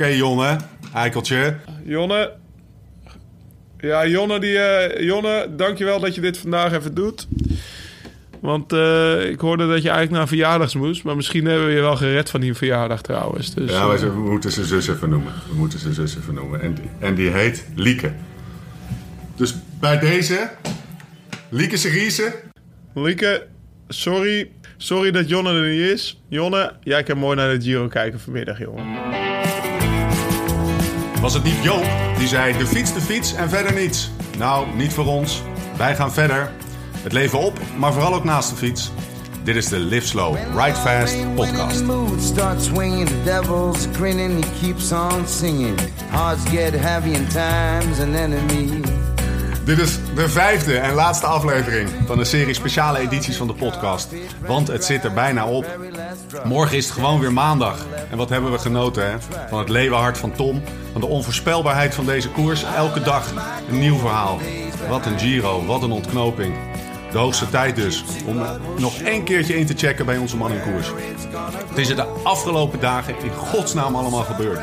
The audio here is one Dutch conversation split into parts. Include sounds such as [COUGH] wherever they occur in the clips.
Oké, Jonne, eikeltje. Jonne. Ja, Jonne, die, eh, Jonne, dankjewel dat je dit vandaag even doet. Want eh, ik hoorde dat je eigenlijk naar een verjaardag moest. Maar misschien hebben we je wel gered van die verjaardag trouwens. Dus, Ja, eh, we moeten zijn zus even noemen. We moeten zijn zus even noemen. En, die- en die heet Lieke. Dus bij deze, Lieke Seriese. Lieke, sorry. Sorry dat Jonne er niet is. Jonne, jij kan mooi naar de Giro kijken vanmiddag, jongen. Was het niet Joop die zei de fiets, de fiets en verder niets? Nou, niet voor ons. Wij gaan verder. Het leven op, maar vooral ook naast de fiets. Dit is de Live Slow, Ride Fast podcast. When the mood starts swinging, the devil's grinning, he keeps on singing. Hearts get heavy in time's an enemy. Dit is de vijfde en laatste aflevering van de serie speciale edities van de podcast. Want het zit er bijna op. Morgen is het gewoon weer maandag. En wat hebben we genoten, hè? Van het leeuwenhart van Tom. Van de onvoorspelbaarheid van deze koers. Elke dag een nieuw verhaal. Wat een Giro, wat een ontknoping. De hoogste tijd dus om nog één keertje in te checken bij onze man in koers. Het is er de afgelopen dagen in godsnaam allemaal gebeurd.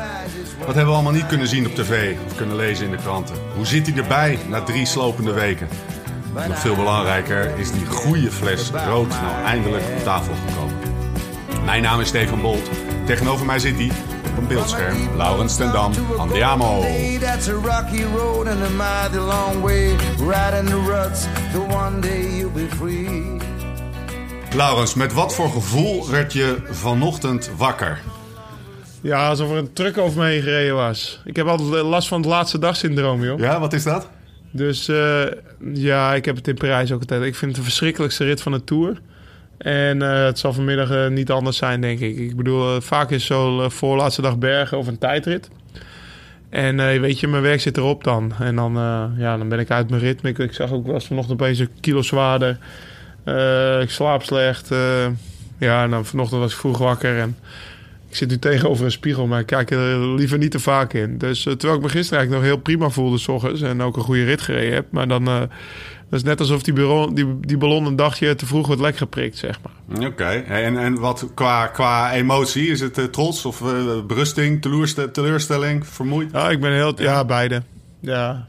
Wat hebben we allemaal niet kunnen zien op tv of kunnen lezen in de kranten? Hoe zit hij erbij na drie slopende weken? En nog veel belangrijker is die goede fles rood nou eindelijk op tafel gekomen. Mijn naam is Stefan Bolt. Tegenover mij zit hij op een beeldscherm. Laurens ten Dam, Andiamo. Hey, that's a rocky road and a mighty long way. Riding the ruts, the one day you'll be free. Laurens, met wat voor gevoel werd je vanochtend wakker? Ja, alsof er een truck over me heen gereden was. Ik heb altijd last van het laatste dagsyndroom, joh. Ja, wat is dat? Dus eh, ja, ik heb het in Parijs ook altijd. Ik vind het de verschrikkelijkste rit van de Tour. En eh, het zal vanmiddag eh, niet anders zijn, denk ik. Ik bedoel, eh, vaak is zo eh, voorlaatste dag bergen of een tijdrit. En weet je, mijn werk zit erop dan. En dan, ja, dan ben ik uit mijn ritme. Ik, zag ook wel eens vanochtend opeens een kilo zwaarder. Ik slaap slecht. ja, en dan vanochtend was ik vroeg wakker. En ik zit nu tegenover een spiegel, maar ik kijk er liever niet te vaak in. Dus terwijl ik me gisteren eigenlijk nog heel prima voelde, s ochtends, en ook een goede rit gereden heb. Maar dan dat is net alsof die ballon, die, die ballon een dagje te vroeg wordt lek geprikt, zeg maar. Oké, okay. en, en wat qua, qua emotie? Is het uh, trots of uh, berusting, teleurstelling, teleurstelling, vermoeid? Ja, ik ben heel... Ja, ja beide. Ja.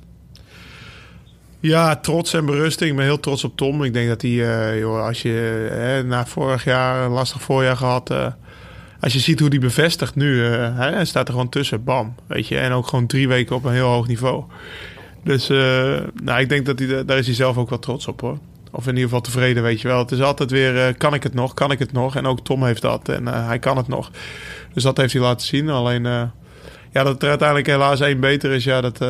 Ja, trots en berusting. Ik ben heel trots op Tom. Ik denk dat hij, uh, joh, als je na vorig jaar een lastig voorjaar gehad... als je ziet hoe die bevestigt nu, hij staat er gewoon tussen, bam. Weet je, en ook gewoon drie weken op een heel hoog niveau. Dus uh, nou, ik denk dat hij, daar is hij zelf ook wel trots op hoor. Of in ieder geval tevreden, weet je wel. Het is altijd weer, uh, kan ik het nog, kan ik het nog? En ook Tom heeft dat en uh, hij kan het nog. Dus dat heeft hij laten zien. Alleen, ja, dat er uiteindelijk helaas één beter is, ja, dat...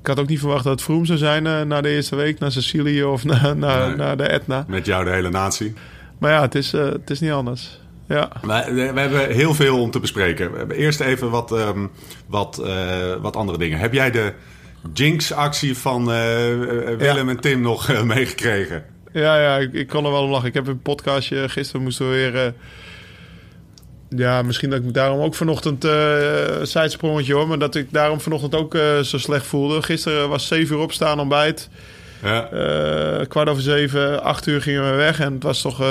ik had ook niet verwacht dat het Vroom zou zijn na de eerste week, naar Sicilië of naar, [LAUGHS] naar, nee. naar de Etna. Met jou de hele natie. Maar ja, het is, het is niet anders. Ja. We, we, hebben heel veel om te bespreken. We hebben eerst even wat, um, wat, uh, wat andere dingen. Heb jij de Jinx-actie van uh, Willem ja. en Tim nog uh, meegekregen? Ja, ja ik, ik kon er wel om lachen. Ik heb een podcastje. Gisteren moesten we weer. Uh, ja, misschien dat ik daarom ook vanochtend. Uh, zijsprongetje hoor. Maar dat ik daarom vanochtend ook zo slecht voelde. Gisteren was 7 uur opstaan ontbijt. Ja. Kwart over zeven, acht uur gingen we weg. En het was toch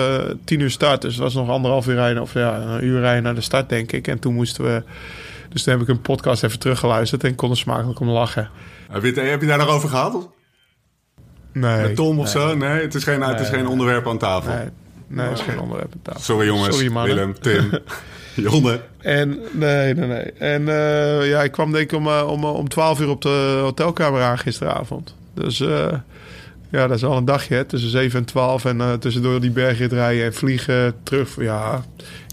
tien uur start. Dus het was nog anderhalf uur rijden. Of ja, een uur rijden naar de start, denk ik. En toen moesten we. Dus toen heb ik een podcast even teruggeluisterd. En kon er smakelijk om lachen. Heb je, heb je daar nog over gehad? Nee. Met Tom of nee. zo? Nee, het is geen, nee, het is geen onderwerp aan tafel. Nee, nee het is geen onderwerp aan tafel. Sorry jongens, Sorry, Willem, Tim, [LAUGHS] Jonne. En nee, nee, nee. En uh, ja, ik kwam denk ik om, uh, om, om 12 uur op de hotelkamer aan gisteravond. Dus uh, ja, dat is al een dagje, hè? tussen 7 en 12. En tussendoor die bergrit rijden en vliegen terug. Ja,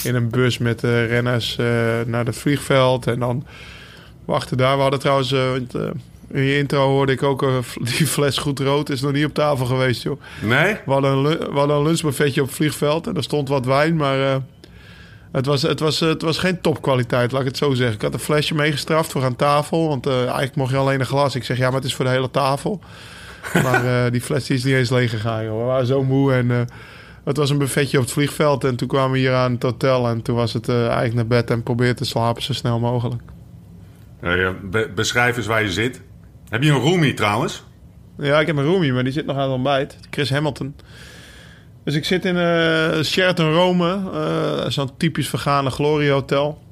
in een bus met uh, renners uh, naar het vliegveld. En dan wachten daar. We hadden trouwens, uh, in je intro hoorde ik ook, [LAUGHS] die fles goed rood is nog niet op tafel geweest, joh. Nee? We hadden een, we hadden een lunchbuffetje op het vliegveld en er stond wat wijn, maar... Het was, het, was, het was geen topkwaliteit, laat ik het zo zeggen. Ik had een flesje meegestraft voor aan tafel. Want uh, eigenlijk mocht je alleen een glas. Ik zeg, ja, maar het is voor de hele tafel. [LAUGHS] Maar uh, die fles is niet eens leeg gegaan, joh. We waren zo moe en uh, het was een buffetje op het vliegveld. En toen kwamen we hier aan het hotel en toen was het uh, eigenlijk naar bed en probeerde te slapen zo snel mogelijk. Ja, ja. Be beschrijf eens waar je zit. Heb je een roomie trouwens? Ja, ik heb een roomie, maar die zit nog aan het ontbijt. Chris Hamilton. Dus ik zit in uh, Sheraton Rome, uh, zo'n typisch vergane gloriehotel.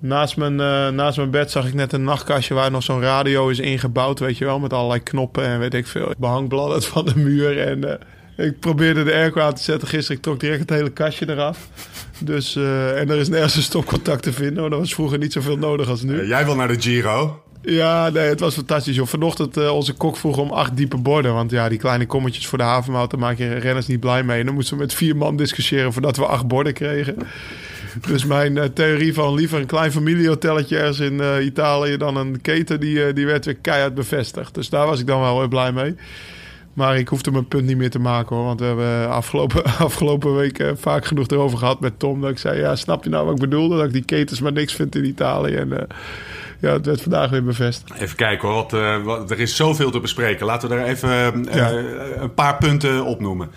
Naast mijn, eh, naast mijn bed zag ik net een nachtkastje waar nog zo'n radio is ingebouwd, weet je wel, met allerlei knoppen en weet ik veel. Behangbladden [LAUGHS] van de muur en eh, ik probeerde de airco aan te zetten gisteren. Ik trok direct het hele kastje eraf. Dus, eh, en er is nergens een stopcontact te vinden, want er was vroeger niet zoveel nodig als nu. jij wil naar de Giro? Ja, nee, het was fantastisch. Joh. Vanochtend uh, onze kok vroeg om acht diepe borden. Want ja, die kleine kommetjes voor de havenmout, daar maak je renners niet blij mee. En dan moesten we met vier man discussiëren voordat we acht borden kregen. Dus mijn uh, theorie van liever een klein familiehotelletje ergens in uh, Italië dan een keten, die, die werd weer keihard bevestigd. Dus daar was ik dan wel heel blij mee. Maar ik hoefde mijn punt niet meer te maken hoor. Want we hebben afgelopen, [LAUGHS] afgelopen week vaak genoeg erover gehad met Tom. Dat ik zei, ja, snap je nou wat ik bedoelde? Dat ik die ketens maar niks vind in Italië. En ja, het werd vandaag weer bevestigd. Even kijken hoor, wat, wat, er is zoveel te bespreken. Laten we daar even ja. een paar punten opnoemen.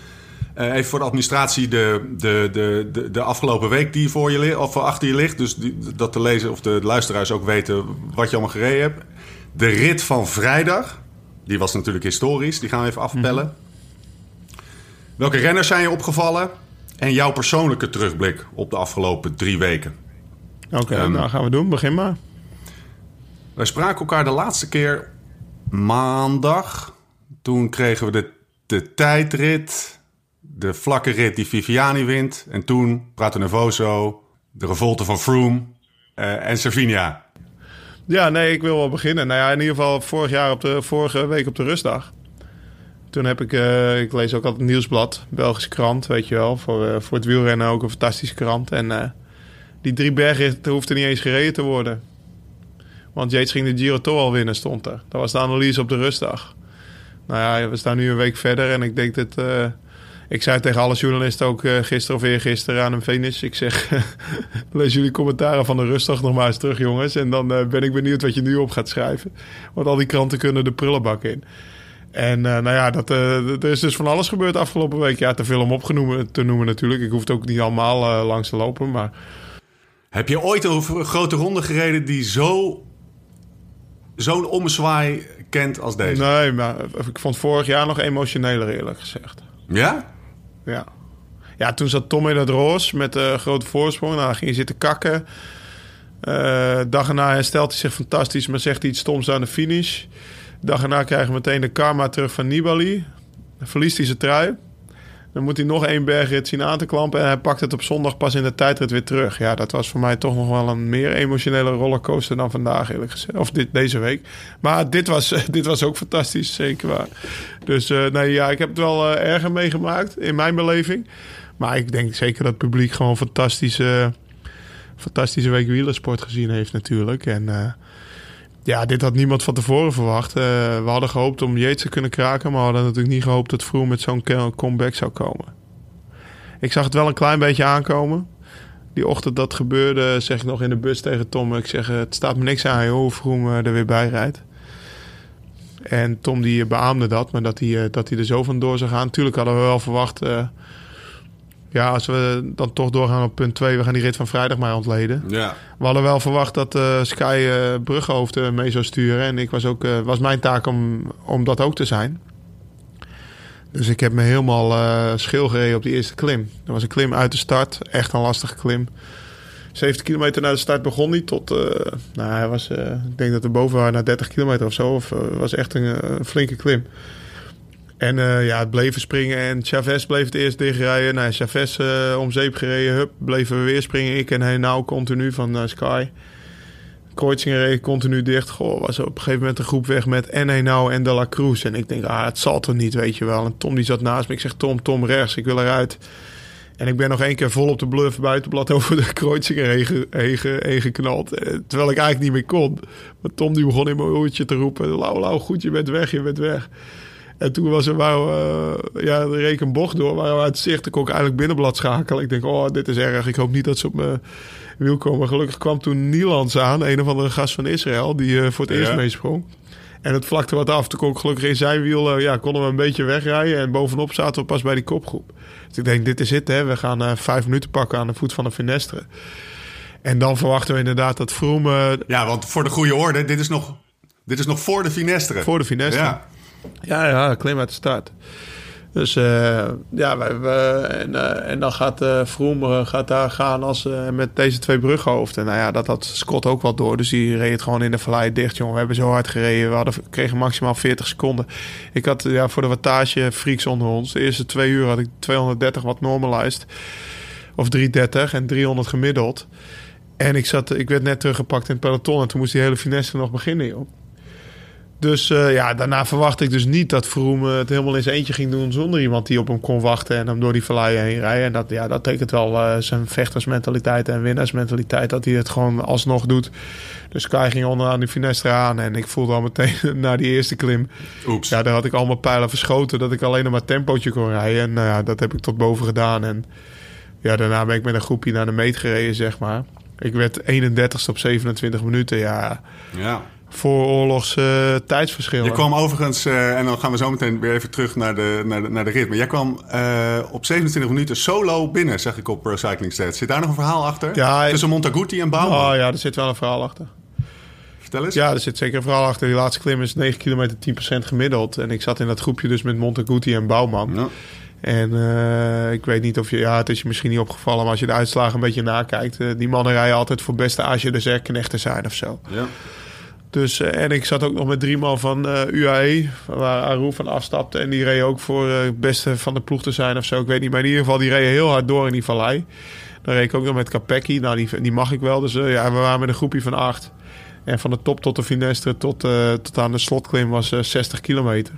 Uh, even voor de administratie, de, de, de, de, de afgelopen week die voor je ligt, of achter je ligt. Dus die, dat de lezer of de luisteraars ook weten wat je allemaal gereden hebt. De rit van vrijdag, die was natuurlijk historisch. Die gaan we even afpellen. Mm -hmm. Welke renners zijn je opgevallen? En jouw persoonlijke terugblik op de afgelopen drie weken. Oké, okay, um, nou gaan we doen. Begin maar. Wij spraken elkaar de laatste keer maandag. Toen kregen we de, de tijdrit, de vlakke rit die Viviani wint. En toen Prato Nervoso, de revolte van Froome uh, en Servinia. Ja, nee, ik wil wel beginnen. Nou ja, in ieder geval vorig jaar op de, vorige week op de rustdag. Toen heb ik, uh, ik lees ook altijd Nieuwsblad, Belgische krant, weet je wel. Voor, uh, voor het wielrennen ook een fantastische krant. En die drie bergritten hoefden niet eens gereden te worden. Want Yates ging de Giro toch al winnen, stond er. Dat was de analyse op de rustdag. Nou ja, we staan nu een week verder en ik denk dat... Ik zei tegen alle journalisten ook uh, gisteren of eergisteren aan een finish. Ik zeg, [LAUGHS] lees jullie commentaren van de rustdag nog maar eens terug, jongens. En dan uh, ben ik benieuwd wat je nu op gaat schrijven. Want al die kranten kunnen de prullenbak in. En nou ja, dat, er is dus van alles gebeurd afgelopen week. Ja, te veel om opgenomen te noemen natuurlijk. Ik hoef het ook niet allemaal langs te lopen, maar... Heb je ooit een grote ronde gereden die zo zo'n ommezwaai kent als deze? Nee, maar ik vond vorig jaar nog emotioneler eerlijk gezegd. Ja? Ja. Ja, toen zat Tom in het roos met een grote voorsprong. Nou, ging hij zitten kakken. Uh, dag erna herstelt hij zich fantastisch, maar zegt hij iets stoms aan de finish. Dag erna krijgen we meteen de karma terug van Nibali. Verliest hij zijn trui. Dan moet hij nog één bergrit zien aan te klampen. En hij pakt het op zondag pas in de tijdrit weer terug. Ja, dat was voor mij toch nog wel een meer emotionele rollercoaster dan vandaag, eerlijk gezegd. Of dit, deze week. Maar dit was, [LAUGHS] dit was ook fantastisch, zeker waar. Dus uh, nee, ja, ik heb het wel uh, erger meegemaakt in mijn beleving. Maar ik denk zeker dat het publiek gewoon fantastische, fantastische week wielersport gezien heeft natuurlijk. En... Ja, dit had niemand van tevoren verwacht. Uh, we hadden gehoopt om Yates te kunnen kraken, maar we hadden natuurlijk niet gehoopt dat Froome met zo'n comeback zou komen. Ik zag het wel een klein beetje aankomen. Die ochtend dat gebeurde, zeg ik nog in de bus tegen Tom. Ik zeg, het staat me niks aan, hoe Froome er weer bij rijdt. En Tom die beaamde dat, maar dat hij, dat hij er zo vandoor zou gaan. Tuurlijk hadden we wel verwacht... ja, als we dan toch doorgaan op punt 2, we gaan die rit van vrijdag maar ontleden. Ja. We hadden wel verwacht dat uh, Sky uh, uh, mee zou sturen. En ik was ook, was mijn taak om, om dat ook te zijn. Dus ik heb me helemaal schil gereden op die eerste klim. Dat was een klim uit de start. Echt een lastige klim. 70 kilometer naar de start begon niet tot... nou, hij was, ik denk dat we boven waren naar 30 kilometer of zo. Of was echt een flinke klim. En uh, ja, het bleven springen en Chavez bleef het eerst dichtrijden. Nou, Chavez uh, om zeep gereden, hup, bleven we weer springen. Ik en hij nou continu van uh, Sky. Kreuzinger reed continu dicht. Goh, was op een gegeven moment een groep weg met en nou en De La Cruz. En ik denk, ah, het zal toch niet, weet je wel. En Tom die zat naast me. Ik zeg, Tom, Tom rechts, ik wil eruit. En ik ben nog één keer vol op de bluff buitenblad [LAUGHS] over de Kreuzinger heen, heen, heen geknald. Terwijl ik eigenlijk niet meer kon. Maar Tom die begon in mijn oortje te roepen. Lau, lau, goed, je bent weg, je bent weg. En toen was er, wou, uh, ja, reken bocht door, we uit zicht. Kon ik eigenlijk binnenblad schakelen. Ik denk, oh, dit is erg. Ik hoop niet dat ze op me wiel komen. Gelukkig kwam toen Nielands aan, een of andere gast van Israël, die uh, voor het eerst meesprong. En het vlakte wat af. Toen kon ik gelukkig in zijn wiel, uh, ja, konden we een beetje wegrijden. En bovenop zaten we pas bij die kopgroep. Dus ik denk, dit is het, hè. We gaan uh, vijf minuten pakken aan de voet van de Finestre. En dan verwachten we inderdaad dat Vroom... ja, want voor de goede orde, dit is nog, dit is nog voor de Finestre. Voor de Finestre. Ja. Ja, ja, klim uit de start. Dus uh, ja, we, en, uh, en, dan gaat uh, Vroom gaat daar gaan als, met deze twee brughoofden. Nou ja, dat had Scott ook wel door. Dus die reed het gewoon in de vallei dicht, jongen. We hebben zo hard gereden. We hadden, kregen maximaal 40 seconden. Ik had ja, voor de wattage freaks onder ons. De eerste twee uur had ik 230 wat normalized. Of 330 en 300 gemiddeld. En ik, zat, ik werd net teruggepakt in het peloton. En toen moest die hele finesse nog beginnen, joh. Dus uh, ja, daarna verwachtte ik dus niet dat Vroom het helemaal in zijn eentje ging doen zonder iemand die op hem kon wachten en hem door die vallei heen rijden. En dat, ja, dat tekent wel uh, zijn vechtersmentaliteit en winnaarsmentaliteit dat hij het gewoon alsnog doet. Dus Kai ging onderaan die finesse aan en ik voelde al meteen [LAUGHS] na die eerste klim. Oeps. Ja, daar had ik allemaal pijlen verschoten dat ik alleen nog maar tempootje kon rijden. En nou ja, dat heb ik tot boven gedaan. En ja, daarna ben ik met een groepje naar de meet gereden, zeg maar. Ik werd 31ste op 27 minuten, ja. Ja vooroorlogs uh, tijdsverschillen. Je kwam overigens, uh, en dan gaan we zo meteen weer even terug naar de, naar de, naar de rit. Maar jij kwam uh, op 27 minuten solo binnen, zeg ik op Pro Cycling Stats. Zit daar nog een verhaal achter? Ja, Tussen Montaguti en Bouwman? Oh ja, er zit wel een verhaal achter. Vertel eens. Ja, er zit zeker een verhaal achter. Die laatste klim is 9 kilometer 10% gemiddeld. En ik zat in dat groepje dus met Montaguti en Bouwman. Ja. En uh, ik weet niet of je, ja, het is je misschien niet opgevallen, maar als je de uitslagen een beetje nakijkt, uh, die mannen rijden altijd voor beste Azië de Zerknechten zijn of zo. Ja. Dus, uh, en ik zat ook nog met drie man van uh, UAE, waar Aru van afstapte. En die reed ook voor uh, het beste van de ploeg te zijn of zo. Ik weet niet, maar in ieder geval, die reden heel hard door in die vallei. Dan reed ik ook nog met Capecchi. Nou, die, die mag ik wel. Dus ja, we waren met een groepje van acht. En van de top tot de finestre tot, tot aan de slotklim was 60 kilometer.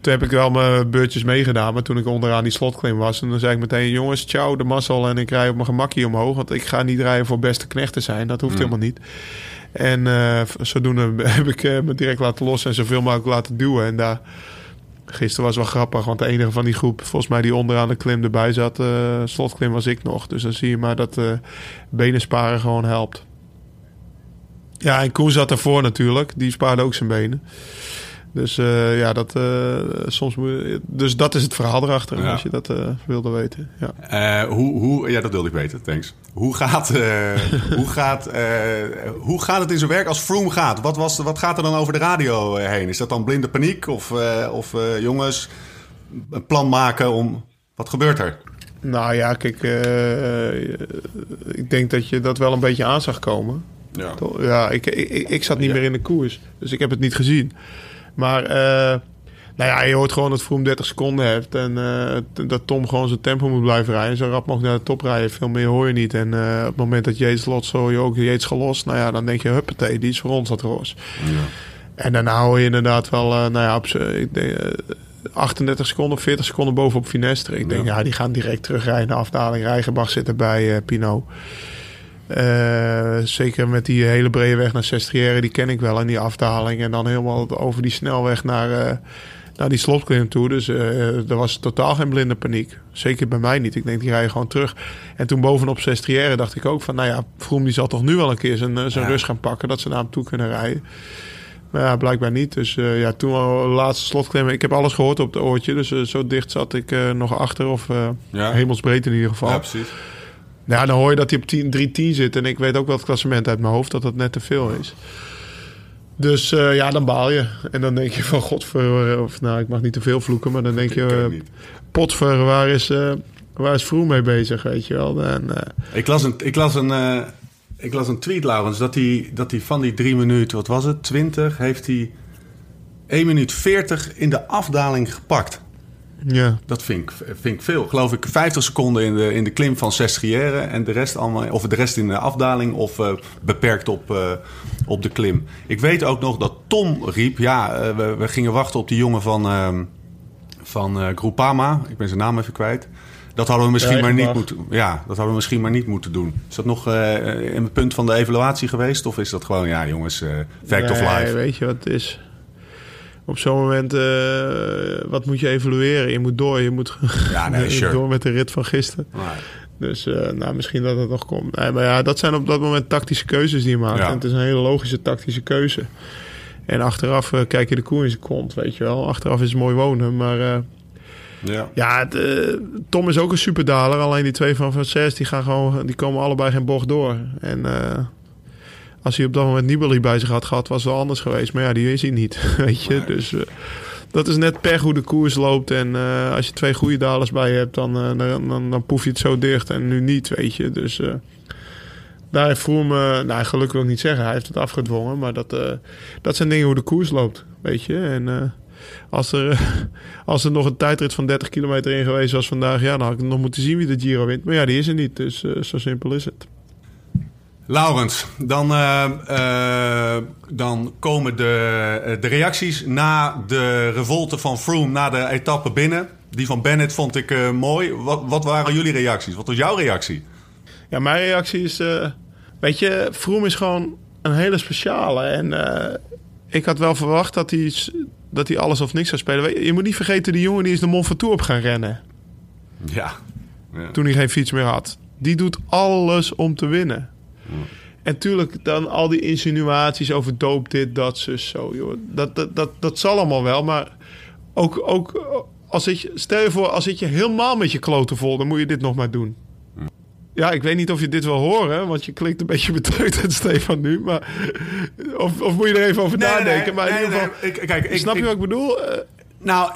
Toen heb ik wel mijn beurtjes meegedaan. Maar toen ik onderaan die slotklim was. En dan zei ik meteen: Jongens, ciao, de mazzel. En ik rij op mijn gemakje omhoog. Want ik ga niet rijden voor beste knecht te zijn. Dat hoeft mm. helemaal niet. En uh, zodoende [LAUGHS] heb ik uh, me direct laten lossen en zoveel mogelijk laten duwen. En daar, gisteren was wel grappig, want de enige van die groep, volgens mij die onderaan de klim erbij zat, uh, slotklim was ik nog. Dus dan zie je maar dat benen sparen gewoon helpt. Ja, en Koen zat ervoor natuurlijk, die spaarde ook zijn benen. Dus uh, ja, dat, uh, soms moet, dus dat is het verhaal erachter, ja. als je dat uh, wilde weten. Ja. hoe, hoe, ja, dat wilde ik weten, thanks. Hoe gaat, [LAUGHS] hoe gaat, hoe gaat het in zijn werk als Froome gaat? Wat, was, wat gaat er dan over de radio heen? Is dat dan blinde paniek? Of, of jongens, een plan maken om... Wat gebeurt er? Nou ja, kijk, ik denk dat je dat wel een beetje aan zag komen. Ja, ja ik, ik, ik zat niet meer in de koers, dus ik heb het niet gezien. Maar uh, nou ja, je hoort gewoon dat Vroom 30 seconden heeft. En uh, dat Tom gewoon zijn tempo moet blijven rijden. Zo rap mogelijk naar de top rijden. Veel meer hoor je niet. En uh, op het moment dat Yates lot zo je ook Yates gelost. Nou ja, dan denk je, huppatee, die is voor ons dat roos. Ja. En daarna hoor je inderdaad wel, nou ja, op, ik denk, 38 seconden, 40 seconden bovenop Finestre. Ik denk, ja, die gaan direct terugrijden naar afdaling. Rijgenbach zit erbij, Pinot. Uh, zeker met die hele brede weg naar Sestriere, die ken ik wel. En die afdaling. En dan helemaal over die snelweg naar, uh, naar die slotklim toe. Dus uh, er was totaal geen blinde paniek. Zeker bij mij niet. Ik denk, die rijden gewoon terug. En toen bovenop Sestriere dacht ik ook van... Nou ja, Vroom die zal toch nu wel een keer zijn, zijn ja. rust gaan pakken. Dat ze naar hem toe kunnen rijden. Maar ja, blijkbaar niet. Dus ja, toen de laatste slotklim... Ik heb alles gehoord op het oortje. Dus zo dicht zat ik nog achter. Of ja. hemelsbreed in ieder geval. Ja, precies. Ja, dan hoor je dat hij op 3-10 zit. En ik weet ook wel het klassement uit mijn hoofd dat dat net te veel is. Dus uh, ja, dan baal je. En dan denk je van godver... Of nou, ik mag niet te veel vloeken. Maar dan denk je... Uh, potver, waar is, uh, waar is Vroom mee bezig, weet je wel. En, ik, las een, ik, las een, ik las een tweet, Laurens. Dat hij, dat hij van die drie minuten, wat was het, 20... heeft hij 1 minuut 40 in de afdaling gepakt. Ja. Dat vind ik, vind ik veel. Geloof ik 50 seconden in de, in de klim van Sestriere en de rest, allemaal, of de rest in de afdaling of uh, beperkt op, uh, op de klim. Ik weet ook nog dat Tom riep, ja, uh, we, we, gingen wachten op die jongen van, ehm, van Groupama. Ik ben zijn naam even kwijt. Dat hadden we misschien maar niet moeten. Ja, dat hadden we misschien maar niet moeten doen. Is dat nog in het punt van de evaluatie geweest? Of is dat gewoon, ja, jongens, fact nee, of life? Weet je wat het is? Op zo'n moment, uh, wat moet je evalueren? Je moet door, je moet ja, nee, [LAUGHS] sure. door met de rit van gisteren. Dus uh, nou, misschien dat het nog komt. Nee, maar ja, dat zijn op dat moment tactische keuzes die je maakt. Ja. En het is een hele logische tactische keuze. En achteraf uh, kijk je de koe in zijn kont, weet je wel. Achteraf is het mooi wonen, maar... ja, ja het, Tom is ook een superdaler. Alleen die twee van Van die, gaan gewoon, die komen allebei geen bocht door. En als hij op dat moment Nibali bij zich had gehad, was het wel anders geweest. Maar ja, die is hij niet, [LAUGHS] weet je. Dus uh, dat is net per hoe de koers loopt. En eh, als je twee goede dalers bij je hebt, dan, uh, dan, dan, dan poef je het zo dicht. En nu niet, weet je. Dus daar heeft Vroom, nou gelukkig wil ik niet zeggen, hij heeft het afgedwongen. Maar dat, dat zijn dingen hoe de koers loopt, weet je. En als, er, [LAUGHS] als er nog een tijdrit van 30 kilometer in geweest was vandaag, ja, dan had ik nog moeten zien wie de Giro wint. Maar ja, die is er niet, dus zo simpel is het. Laurens, dan, uh, uh, dan komen de, de reacties na de revolte van Froome na de etappe binnen. Die van Bennett vond ik uh, mooi. Wat, wat, waren jullie reacties? Wat was jouw reactie? Ja, mijn reactie is... weet je, Froome is gewoon een hele speciale. En ik had wel verwacht dat hij, dat hij alles of niks zou spelen. Je moet niet vergeten, die jongen die is de Mont Ventoux op gaan rennen. Ja. ja. Toen hij geen fiets meer had. Die doet alles om te winnen. En tuurlijk, dan al die insinuaties over doop dit, dat, zus, zo. Joh. Dat, dat, dat, dat zal allemaal wel, maar ook, ook als ik, stel je voor, als ik je helemaal met je kloten vol, dan moet je dit nog maar doen. Ja, ik weet niet of je dit wil horen, want je klinkt een beetje [LAUGHS] betreurd Stefan nu. Maar, of, of moet je er even over nee, nadenken? Nee, maar in nee, ieder geval, ik, kijk, ik, snap je wat ik bedoel? Uh, nou,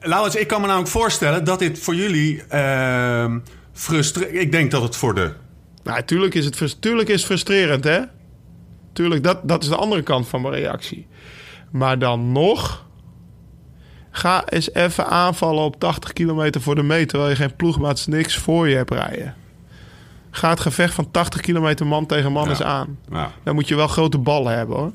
Laurens, ik kan me namelijk voorstellen dat dit voor jullie uh, frustreert. Ik denk dat het voor de nou, tuurlijk is het, tuurlijk is het frustrerend, hè? Tuurlijk, dat, dat is de andere kant van mijn reactie. Maar dan nog... Ga eens even aanvallen op 80 kilometer voor de meter... terwijl je geen ploegmaats niks voor je hebt rijden. Ga het gevecht van 80 kilometer man tegen man Ja. eens aan. Ja. Dan moet je wel grote ballen hebben, hoor.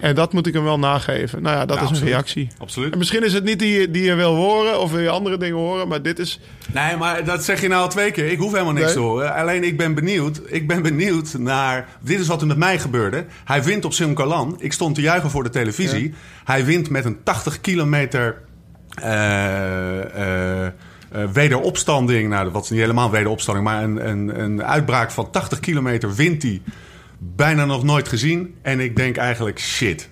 En dat moet ik hem wel nageven. Nou ja, dat Ja, is een reactie. Absoluut. En misschien is het niet die, je- die je wil horen... of wil je andere dingen horen, maar dit is... Nee, maar dat zeg je nou al twee keer. Ik hoef helemaal niks Nee. te horen. Alleen ik ben benieuwd. Ik ben benieuwd naar. Dit is wat er met mij gebeurde. Hij wint op Simcalan. Ik stond te juichen voor de televisie. Hij wint met een 80 kilometer. eh, eh, eh, wederopstanding. Nou, wat is niet helemaal wederopstanding, maar een, een, een uitbraak van 80 kilometer wint hij. Bijna nog nooit gezien. En ik denk eigenlijk shit.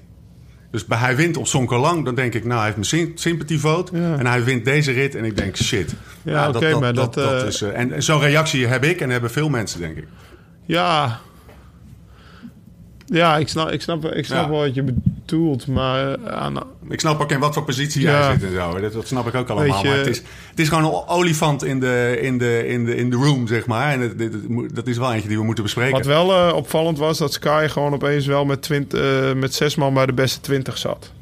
Dus bij hij wint op Sonkolang, dan denk ik, nou, hij heeft mijn sym- sympathievoot. Ja. En hij wint deze rit en ik denk, shit. Ja, Nou, oké, maar dat, eh, is... eh, en en zo'n reactie heb ik en hebben veel mensen, denk ik. Ja. Ja, ik snap, ik snap, ik snap Ja. wel wat je bedoelt, maar eh, aan, Ik snap ook in wat voor positie Ja. jij zit en zo. Dat, dat snap ik ook allemaal. Je- Maar het is, het is gewoon een olifant in de, in de, in de, in de room, zeg maar. En het, dit- het moet- dat is wel eentje die we moeten bespreken. Wat wel eh, opvallend was, dat Sky gewoon opeens wel met, twint, eh, met zes man bij de beste 20 zat.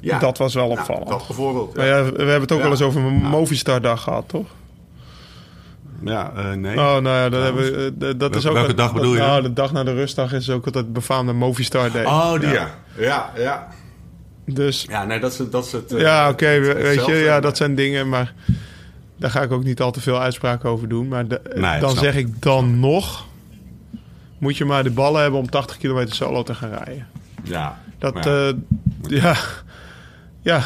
Ja. Dat was wel Nou, opvallend. dat bijvoorbeeld. Maar ja, we hebben het ook wel eens over een Ja. Movistar-dag gehad, toch? Ja, eh, nee. Oh, nou ja, dat, hebben, we, eh, dat- is welke- ook... welke dag bedoel je? Nou, de dag na de rustdag is ook altijd befaamde Movistar Day. oh, die ja. Ja, ja. Dus Ja, nee, dat is, dat is het... eh, ja, oké, weet je, ja, dat zijn dingen, maar daar ga ik ook niet al te veel uitspraken over doen. Maar de- Nee, dan snap zeg ik. dan nog, moet je maar de ballen hebben om 80 kilometer solo te gaan rijden. Ja. Dat, ja, ja, ja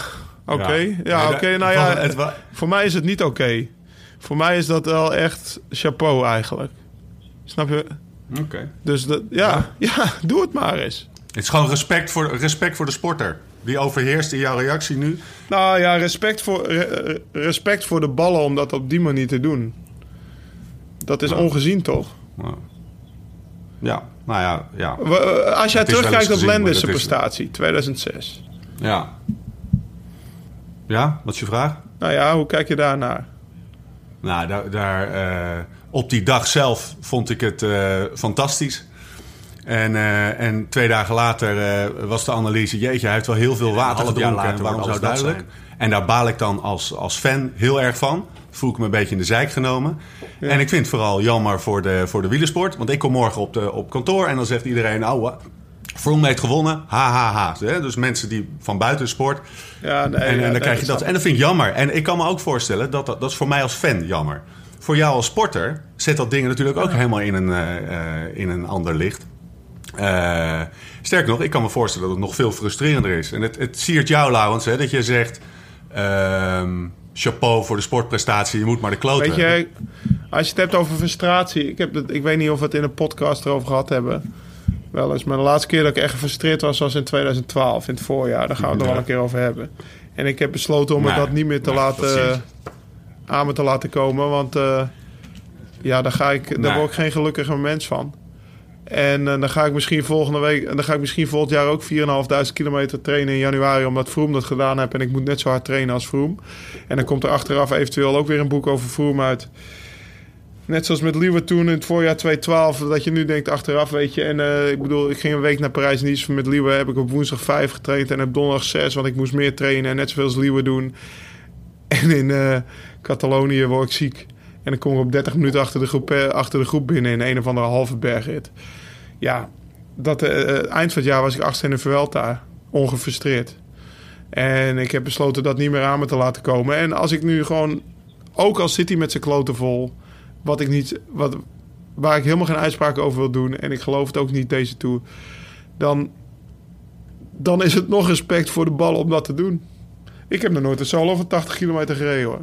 oké, ja, oké, nou ja, het voor mij is het niet oké. Voor mij is dat wel echt chapeau eigenlijk. Snap je? Oké. Dus dat, ja, [LAUGHS] ja, doe het maar eens. Het is gewoon respect voor, respect voor de sporter. Die overheerst in jouw reactie nu. Nou ja, respect voor, re- respect voor de ballen om dat op die manier te doen. Dat is ongezien toch? Nou. Ja, nou ja, ja. Eh, Als jij terugkijkt op is- prestatie, 2006. Ja. Ja, wat is je vraag? Nou ja, hoe kijk je daarnaar? Nou, daar, daar, eh, op die dag zelf vond ik het eh, fantastisch. En, eh, en twee dagen later eh, was de analyse... jeetje, hij heeft wel heel veel water half jaar gedronken. later en waarom zou duidelijk? En daar baal ik dan als, als fan heel erg van. Voel ik me een beetje in de zijk genomen. En ik vind het vooral jammer voor de, voor de wielersport. Want ik kom morgen op, de, op kantoor en dan zegt iedereen... oh, wa- Froome heeft gewonnen, ha, ha, ha. Dus mensen die van buiten de sport... Ja, nee, En, en ja, dan nee, krijg je dat. En dat vind ik jammer. En ik kan me ook voorstellen dat dat, dat is voor mij als fan jammer. Voor jou als sporter zet dat ding natuurlijk ook helemaal in een, eh, eh, in een ander licht. Eh, sterker nog, ik kan me voorstellen dat het nog veel frustrerender is. En het, het siert jou, Laurens, hè, dat je zegt... ehm, chapeau voor de sportprestatie, je moet maar de kloten Weet je, als je het hebt over frustratie... Ik, heb het, ik weet niet of we het in een podcast erover gehad hebben. Wel eens. Maar de laatste keer dat ik echt gefrustreerd was... was in 2012, in het voorjaar. Daar gaan we het nog wel een keer over hebben. En ik heb besloten om me Nee, dat niet meer te nee, laten... aan me te laten komen. Want eh, ja, daar, ga ik, daar Nee. word ik geen gelukkiger mens van. En eh, dan ga ik misschien volgende week, en dan ga ik misschien volgend jaar ook 4.500 kilometer trainen in januari, omdat Vroom dat gedaan heeft. En ik moet net zo hard trainen als Vroom. En dan komt er achteraf eventueel ook weer een boek over Vroom uit. Net zoals met Liewe toen in het voorjaar 2012, dat je nu denkt achteraf, weet je. En eh, ik bedoel, ik ging een week naar Parijs-Nice met Liewe, heb ik op woensdag 5 getraind en op donderdag 6, want ik moest meer trainen en net zoveel als doen. [LAUGHS] En in eh, Catalonië word ik ziek. En dan kom ik op 30 minuten achter de groep, eh, achter de groep binnen in een of andere halve bergrit. Ja, dat eind van het jaar was ik achtste in de Vuelta, ongefrustreerd. En ik heb besloten dat niet meer aan me te laten komen. En als ik nu gewoon, ook al zit hij met zijn kloten vol, wat ik niet, wat, waar ik helemaal geen uitspraak over wil doen, en ik geloof het ook niet deze tour, dan, dan is het nog respect voor de bal om dat te doen. Ik heb nog nooit een solo van 80 kilometer gereden hoor.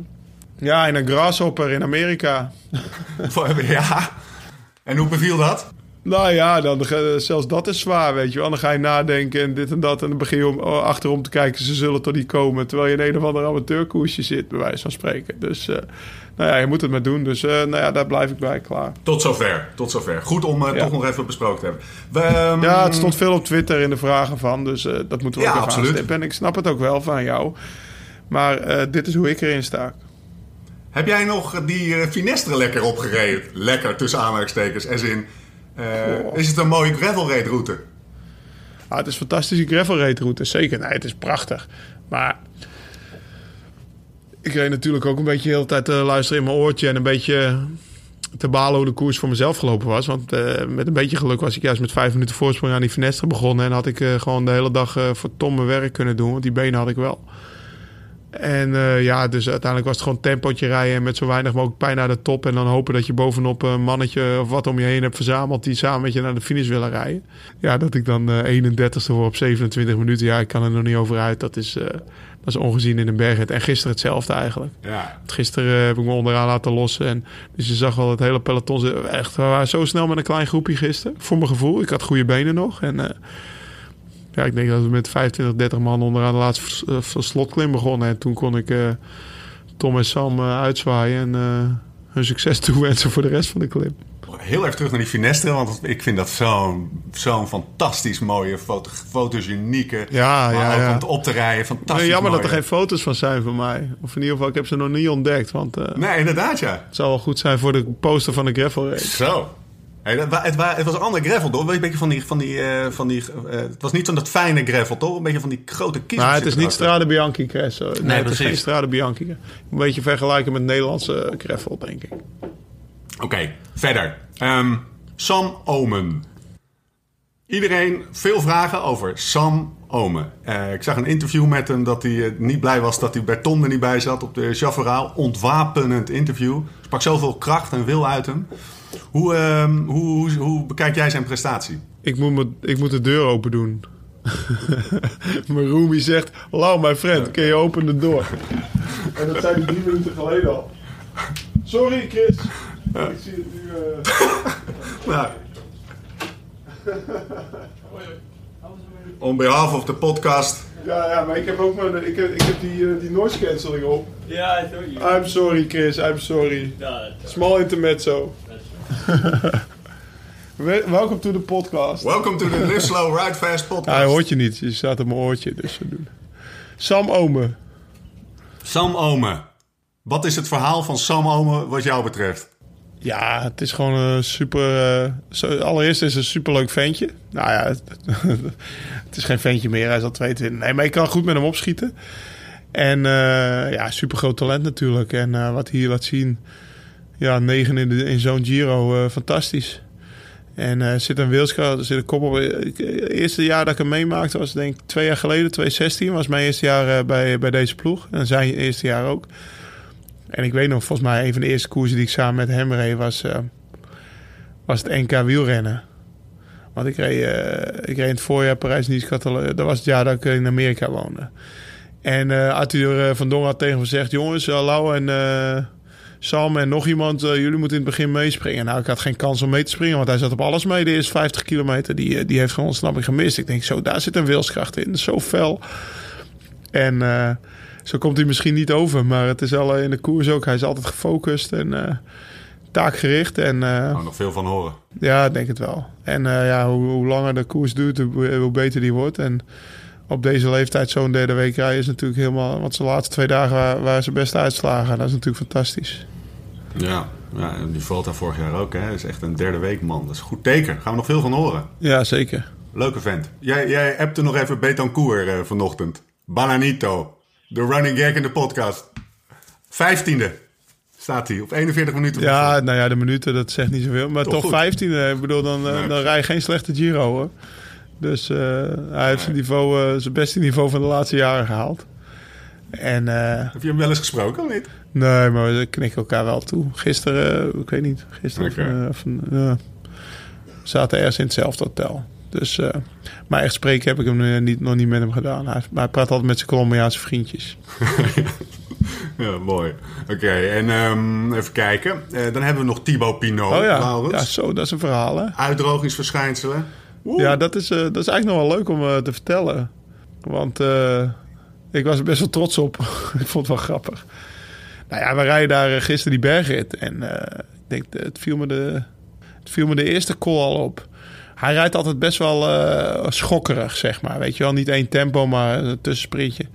Ja, in een grasshopper in Amerika. [LAUGHS] ja. En hoe beviel dat? Nou ja, dan, ga- zelfs dat is zwaar, weet je wel. Dan ga je nadenken en dit en dat. En dan begin je om, oh, achterom te kijken, ze zullen toch niet komen. Terwijl je in een of ander amateurkoersje zit, bij wijze van spreken. Dus, eh, nou ja, je moet het maar doen. Dus, eh, nou ja, daar blijf ik bij, klaar. Tot zover, tot zover. Goed om eh, Ja. toch nog even besproken te hebben. We, ehm, Ja, het stond veel op Twitter in de vragen van. Dus eh, dat moeten we Ja, ook even absoluut. aanstippen. En ik snap het ook wel van jou. Maar eh, dit is hoe ik erin sta. Heb jij nog die eh, Finestre lekker opgereden? Lekker, tussen aanhalingstekens. As in, eh, is het een mooie gravel route? Ah, het is een fantastische gravel race route, zeker. Nee, het is prachtig. Maar ik reed natuurlijk ook een beetje de hele tijd te luisteren in mijn oortje... en een beetje te balen hoe de koers voor mezelf gelopen was. Want eh, met een beetje geluk was ik juist met vijf minuten voorsprong aan die Finestre begonnen... en had ik eh, gewoon de hele dag eh, voor Tom mijn werk kunnen doen, want die benen had ik wel. En eh, ja, dus uiteindelijk was het gewoon tempootje rijden... en met zo weinig mogelijk pijn naar de top... en dan hopen dat je bovenop een mannetje of wat om je heen hebt verzameld... die samen met je naar de finish willen rijden. Ja, dat ik dan eh 31ste word op 27 minuten. Ja, ik kan er nog niet over uit. Dat is, eh, dat is ongezien in een bergrit. En gisteren hetzelfde eigenlijk. Ja. Gisteren heb ik me onderaan laten lossen. En, dus je zag wel het hele peloton. Echt, we waren zo snel met een klein groepje gisteren. Voor mijn gevoel. Ik had goede benen nog. En ja, ik denk dat we met 25, 30 man onderaan de laatste eh, slotklim begonnen. En toen kon ik eh, Tom en Sam eh, uitzwaaien. En hun succes [LAUGHS] toewensen voor de rest van de klim. Heel even terug naar die Finestre, want ik vind dat zo'n zo'n fantastisch mooie foto, fotogenieke. Ja, maar ja, ook ja. om het op te rijden, fantastisch Nee, jammer dat er geen foto's van zijn van mij. Of in ieder geval, ik heb ze nog niet ontdekt. Want Nee, inderdaad, ja. het zou wel goed zijn voor de poster van de gravel race. Zo. Hey, het, het was een ander gravel, toch? Een beetje van die... Van die, eh, van die eh, het was niet van dat fijne gravel, toch? Een beetje van die grote kisten. Maar het is niet. Strade Bianchi Cresso. Nee, het is precies. geen Strade Bianchi. Een beetje vergelijken met Nederlandse gravel, denk ik. Oké, verder. Ehm, Sam Omen. Iedereen veel vragen over Sam Omen. Eh, ik zag een interview met hem dat hij niet blij was dat hij bij Tom er niet bij zat op de Chavarral. Ontwapenend interview. Sprak zoveel kracht en wil uit hem. Hoe, ehm, hoe, hoe, hoe bekijk jij zijn prestatie? Ik moet, me, ik moet de deur open doen. [LAUGHS] mijn roomie zegt... Hallo, mijn friend, kun je open de deur? en dat zei hij drie minuten geleden al. Sorry, Chris. Ik zie het nu... eh, [LAUGHS] Nou, on behalf of the podcast. Ja, ja, maar ik heb ook mijn, ik heb, ik heb die, eh, die noise cancelling op. Yeah, I thought you. I'm sorry, Chris. I'm sorry. No, Small intermezzo. [LAUGHS] We- Welkom to the podcast. Welcome to the Live Slow Ride Fast Ja, podcast. hij hoort je niet. Je staat op mijn oortje, dus doen. Sam Ome. Sam Omen. Wat is het verhaal van Sam Omen wat jou betreft? Ja, het is gewoon een super... eh, allereerst is het een superleuk ventje. Nou ja, [LAUGHS] het, het is geen ventje meer. Hij is al 22. Nee, maar ik kan goed met hem opschieten. En eh, ja, super groot talent natuurlijk. En eh, wat hij hier laat zien... Ja, negen in, in zo'n Giro. eh, fantastisch. En eh, er zit een wilskracht, zit een kop op. Het eerste jaar dat ik hem meemaakte was denk ik twee jaar geleden, 2016. Was mijn eerste jaar eh, bij, bij deze ploeg. En zijn eerste jaar ook. En ik weet nog, volgens mij een van de eerste koersen die ik samen met hem reed was, was het NK wielrennen. Want ik reed, ik reed in het voorjaar Parijs-Nice, Catalonië. Dat was het jaar dat ik in Amerika woonde. En eh, Arthur van Dongen had tegen me gezegd... jongens, uh, Lau en Sam en nog iemand... eh, jullie moeten in het begin meespringen. Nou, ik had geen kans om mee te springen... want hij zat op alles mee. De eerste 50 kilometer, die, eh, die heeft gewoon ontsnapping gemist. Ik denk, zo, daar zit een wilskracht in. Zo fel. En eh, zo komt hij misschien niet over... maar het is al in de koers ook. Hij is altijd gefocust en... eh, taakgericht. En uh, oh, nog veel van horen. Ja, ik denk het wel. En uh, ja, hoe, hoe, langer de koers duurt, hoe, hoe, beter die wordt. En op deze leeftijd zo'n derde week rijden is natuurlijk helemaal... Want zijn laatste twee dagen waren, waren ze best uitslagen. Dat is natuurlijk fantastisch. Ja, ja die valt daar vorig jaar ook. Hè. Is echt een derde week man. Dat is een goed teken. Daar gaan we nog veel van horen. Ja, zeker. Leuke vent. Jij, jij hebt er nog even Betancourt uh, vanochtend. Bananito. De running gag in de podcast. Vijftiende staat hij op 41 minuten. Ja, nou ja, de minuten, dat zegt niet zoveel. Maar toch, toch 15. Ik bedoel, dan, nee. dan rij je geen slechte Giro hoor. Dus uh, hij heeft zijn, niveau, uh, zijn beste niveau van de laatste jaren gehaald. En, uh, Heb je hem wel eens gesproken of niet? Nee, maar we knikken elkaar wel toe. Gisteren, ik weet niet, gisteren okay. of, of zaten ergens in hetzelfde hotel. Dus, uh, maar echt spreken heb ik hem niet, nog niet met hem gedaan. Hij, hij praat altijd met zijn Colombiaanse vriendjes. [LAUGHS] ja, mooi. Oké, okay, en um, even kijken. Uh, dan hebben we nog Thibaut Pinot. Oh ja, Laurens. ja zo, dat is een verhaal hè. Uitdrogingsverschijnselen. Oeh. Ja, dat is, uh, dat is eigenlijk nog wel leuk om te vertellen. Want ik was er best wel trots op. [LAUGHS] ik vond het wel grappig. Nou ja, we rijden daar gisteren die bergrit. En ik denk, het viel, me de, het viel me de eerste call al op hij rijdt altijd best wel schokkerig, zeg maar. Weet je wel, niet één tempo, maar een tussensprintje.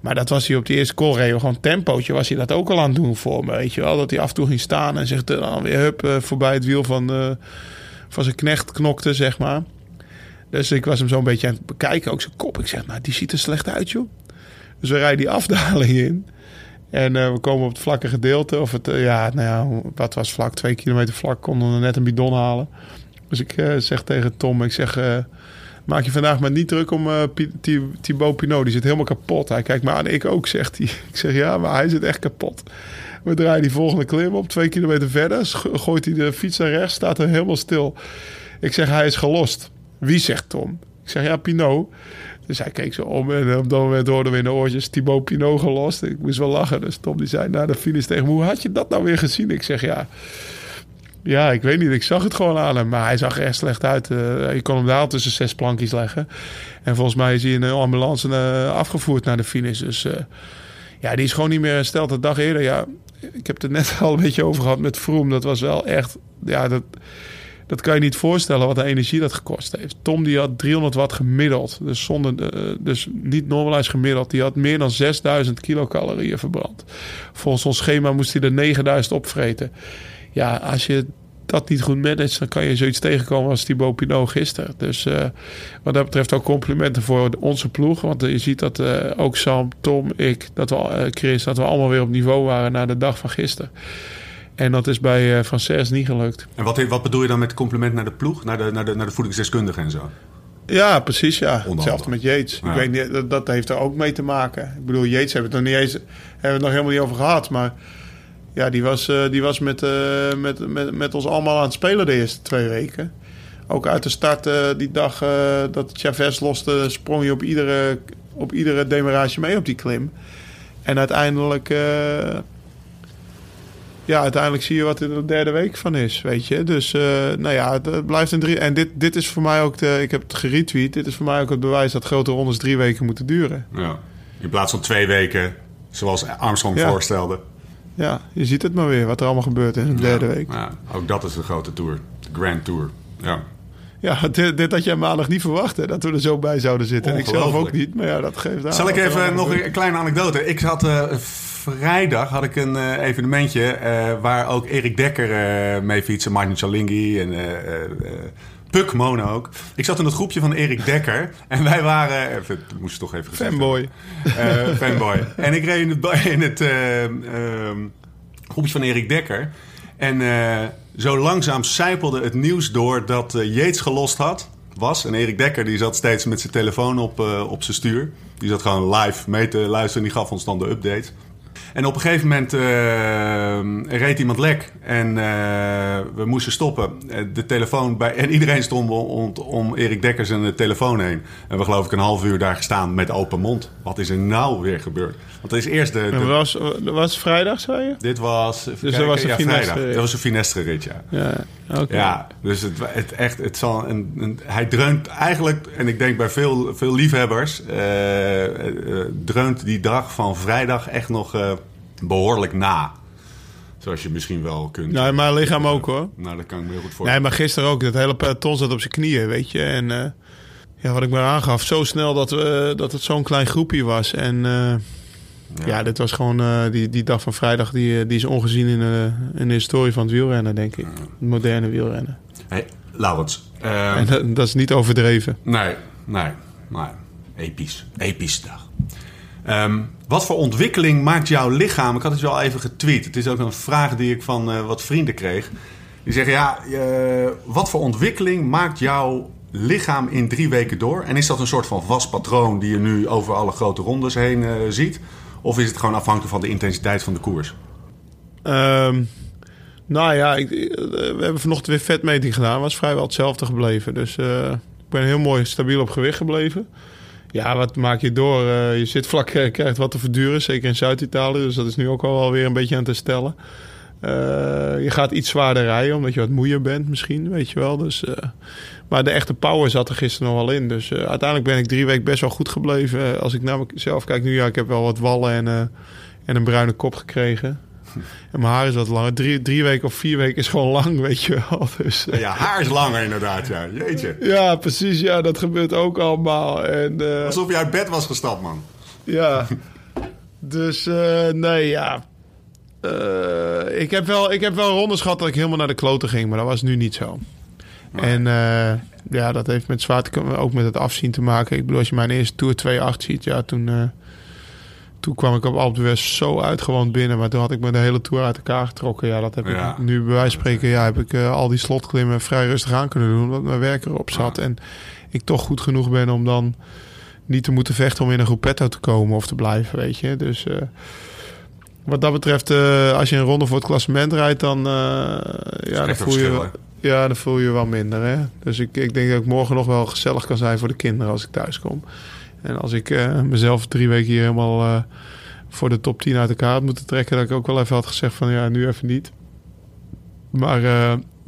Maar dat was hij op die eerste call Gewoon tempootje was hij dat ook al aan het doen voor me. Weet je wel, dat hij af en toe ging staan en zich dan weer hup voorbij het wiel van, van zijn knecht knokte, zeg maar. Dus ik was hem zo een beetje aan het bekijken, ook zijn kop. Ik zeg, nou, die ziet er slecht uit, joh. Dus we rijden die [LAUGHS] afdaling in. En uh, we komen op het vlakke gedeelte. Of het, uh, ja, nou ja, wat was vlak? Twee kilometer vlak. Konden we net een bidon halen. Dus ik uh, zeg tegen Tom, ik zeg... Maak je vandaag maar niet druk om Thibaut Pinot. Die zit helemaal kapot. Hij kijkt me aan, ik ook, zegt hij. [LAUGHS] Ik zeg, ja, maar hij zit echt kapot. We draaien die volgende klim op, twee kilometer verder. Gooit hij de fiets naar rechts, staat er helemaal stil. Ik zeg, hij is gelost. Wie zegt Tom? Ik zeg, ja, Pinot. Dus hij keek zo om en op dat moment hoorden we in de oortjes Thibaut Pinot gelost. Ik moest wel lachen. Dus Tom die zei na de finish tegen me, hoe had je dat nou weer gezien? Ik zeg, ja... Ja, ik weet niet. Ik zag het gewoon aan hem. Maar hij zag er echt slecht uit. Uh, je kon hem daar tussen zes plankjes leggen. En volgens mij is hij in een ambulance uh, afgevoerd naar de finish. Dus uh, ja, die is gewoon niet meer hersteld. De dag eerder, ja, ik heb het net [LAUGHS] al een beetje over gehad met Vroom. Dat was wel echt, ja, dat, dat kan je niet voorstellen wat de energie dat gekost heeft. Tom die had 300 watt gemiddeld. Dus, zonder, dus niet normalize gemiddeld. Die had meer dan 6000 kilocalorieën verbrand. Volgens ons schema moest hij er 9000 opvreten ja, als je dat niet goed managt, dan kan je zoiets tegenkomen als Thibaut Pinot gisteren. Dus uh, wat dat betreft ook complimenten voor onze ploeg. Want je ziet dat ook Sam, Tom, ik, dat we, Chris, dat we allemaal weer op niveau waren na de dag van gisteren. En dat is bij uh, Frances niet gelukt. En wat, wat bedoel je dan met compliment naar de ploeg, naar de, naar de, naar de voedingsdeskundige en zo? Ja, precies, ja. Hetzelfde met Yates. Ja. Ik weet niet, dat, dat, heeft er ook mee te maken. Ik bedoel, Yates hebben we het nog niet eens, hebben we het nog helemaal niet over gehad, maar ja, die was, uh, die was met, uh, met, met, met ons allemaal aan het spelen de eerste twee weken. Ook uit de start uh, die dag dat Chavez loste, sprong je op iedere, op iedere demarage mee op die klim. En uiteindelijk, ja, uiteindelijk zie je wat er de derde week van is, weet je. Dus nou ja, het blijft een drie. En dit, dit is voor mij ook, de, ik heb het geretweet, dit is voor mij ook het bewijs dat grote rondes drie weken moeten duren. Ja, in plaats van twee weken, zoals Armstrong ja. voorstelde. Ja, je ziet het maar weer, wat er allemaal gebeurt in de derde week. Ja, ook dat is de grote tour. De Grand Tour. Ja. Ja, dit, dit had jij maandag niet verwacht, hè, dat we er zo bij zouden zitten. En ik zelf ook niet, maar ja, dat geeft aan. Zal ik even nog een kleine anekdote? Ik had uh, vrijdag had ik een uh, evenementje uh, waar ook Erik Dekker mee fietsen, Martin Chalingi en Puk Mono ook. Ik zat in het groepje van Erik Dekker. [LAUGHS] En wij waren... Even, dat moest toch even gezegd Fanboy. Uh, fanboy. [LAUGHS] En ik reed in het, in het uh, uh, groepje van Erik Dekker. En zo langzaam sijpelde het nieuws door dat Yates gelost had. Was. En Erik Dekker die zat steeds met zijn telefoon op, op zijn stuur. Die zat gewoon live mee te luisteren. En die gaf ons dan de update. En op een gegeven moment uh, reed iemand lek en uh, we moesten stoppen. De telefoon bij, en iedereen stond om, om Erik Dekkers en de telefoon heen. En we geloof ik een half uur daar gestaan met open mond. Wat is er nou weer gebeurd? Want het is eerst de... de was, was vrijdag, zei je? Dit was... Dus kijken, dat was een ja, vrijdag. Dat was een finestre rit, ja. Ja, okay. ja dus het, het, echt, het zal een, een, hij dreunt eigenlijk, en ik denk bij veel, veel liefhebbers, uh, uh, dreunt die dag van vrijdag echt nog behoorlijk na. Zoals je misschien wel kunt. Nou, mijn lichaam ook hoor. Nou, dat kan ik me heel goed voorstellen. Nee, maar gisteren ook. Dat hele peloton zat op zijn knieën, weet je. En eh, ja, wat ik maar aangaf, zo snel dat, we, dat het zo'n klein groepje was. En eh, ja. dit was gewoon eh, die, die dag van vrijdag, die, die is ongezien in, in de historie van het wielrennen, denk ik. Het moderne wielrennen. Hey, Laurens. ehm, En dat, dat is niet overdreven. Nee, nee, nee. Episch. Episch dag. Ehm, wat voor ontwikkeling maakt jouw lichaam? Ik had het je al even getweet. Het is ook een vraag die ik van eh, wat vrienden kreeg. Die zeggen, ja, eh, wat voor ontwikkeling maakt jouw lichaam in drie weken door? En is dat een soort van vast patroon die je nu over alle grote rondes heen eh, ziet? Of is het gewoon afhankelijk van de intensiteit van de koers? Ehm, nou ja, ik, eh, we hebben vanochtend weer vetmeting gedaan. Was vrijwel hetzelfde gebleven. Dus eh, ik ben heel mooi stabiel op gewicht gebleven. Ja, wat maak je door? Eh, je zitvlak eh, krijgt wat te verduren, zeker in Zuid-Italië. Dus dat is nu ook al wel weer een beetje aan het herstellen. Eh, je gaat iets zwaarder rijden, omdat je wat moeier bent misschien, weet je wel. Dus, eh, maar de echte power zat er gisteren nog wel in. Dus eh, uiteindelijk ben ik drie weken best wel goed gebleven. Als ik naar mezelf kijk nu, ja, ik heb wel wat wallen en, en een bruine kop gekregen. En mijn haar is wat langer. Drie, drie weken of vier weken is gewoon lang, [LAUGHS] weet je wel. Dus, Ja, haar is langer inderdaad, ja. Jeetje. ja, precies. Ja, dat gebeurt ook allemaal. En, Alsof je uit bed was gestapt, man. ja. Dus nee, ja. Eh, ik, heb wel, ik heb wel rondes gehad dat ik helemaal naar de kloten ging, maar dat was nu niet zo. En eh, ja, dat heeft met zwaarte ook met het afzien te maken. Ik bedoel, als je mijn eerste Tour 2.8 ziet, ja, toen, eh, toen kwam ik op Alpe zo uitgewoond binnen. Maar toen had ik me de hele Tour uit elkaar getrokken. Ja, dat heb Ja. ik nu bij wijze van spreken, ja, heb ik al die slotklimmen vrij rustig aan kunnen doen, omdat mijn werk erop zat. En ik toch goed genoeg ben om dan niet te moeten vechten om in een groepetto te komen of te blijven, weet je. Dus wat dat betreft, eh, als je een ronde voor het klassement rijdt, dan, eh, ja, dan voel je, ja, dan voel je wel minder. Hè? Dus ik, ik denk dat ik morgen nog wel gezellig kan zijn voor de kinderen als ik thuis kom. En als ik eh, mezelf drie weken hier helemaal voor de top 10 uit elkaar had moeten trekken, dat ik ook wel even had gezegd van ja, nu even niet. Maar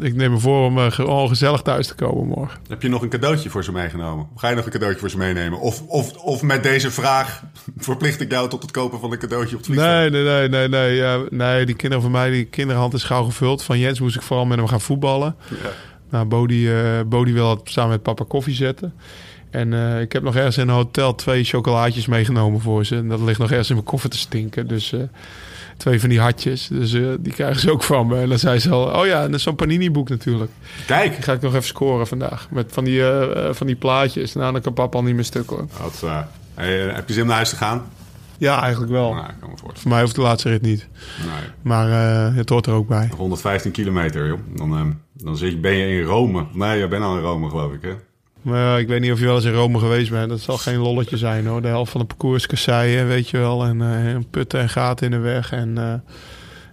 ik neem me voor om eh, gewoon gezellig thuis te komen morgen. Heb je nog een cadeautje voor ze meegenomen? Ga je nog een cadeautje voor ze meenemen? Of, of, of met deze vraag [LAUGHS] verplicht ik jou tot het kopen van een cadeautje op het vliegveld? Nee, nee, nee, nee, nee. Ja, nee, die kinderen van mij, die kinderhand is gauw gevuld. Van Jens moest ik vooral met hem gaan voetballen. Ja. Nou, Bodie, Bodie wil het samen met papa koffie zetten. En eh, ik heb nog ergens in een hotel twee chocolaatjes meegenomen voor ze. En dat ligt nog ergens in mijn koffer te stinken. Dus twee van die hartjes. Dus eh, die krijgen ze ook van me. En dan zei ze al, oh ja, en zo'n panini-boek natuurlijk. Kijk! Die ga ik nog even scoren vandaag. Met van die, eh, eh, van die plaatjes. Nou, dan kan papa al niet meer stuk hoor. Wat, heb je zin om naar huis te gaan? Ja, eigenlijk wel. Nou, kan. Voor mij hoeft de laatste rit niet. Nee. Maar het hoort er ook bij. 115 kilometer, joh. Dan, dan zit je, ben je in Rome. Nee, je bent al in Rome, geloof ik, hè? Maar ja, ik weet niet of je wel eens in Rome geweest bent. Dat zal geen lolletje zijn hoor. De helft van de parcours is kasseien, weet je wel. En eh, putten en gaten in de weg. En, eh,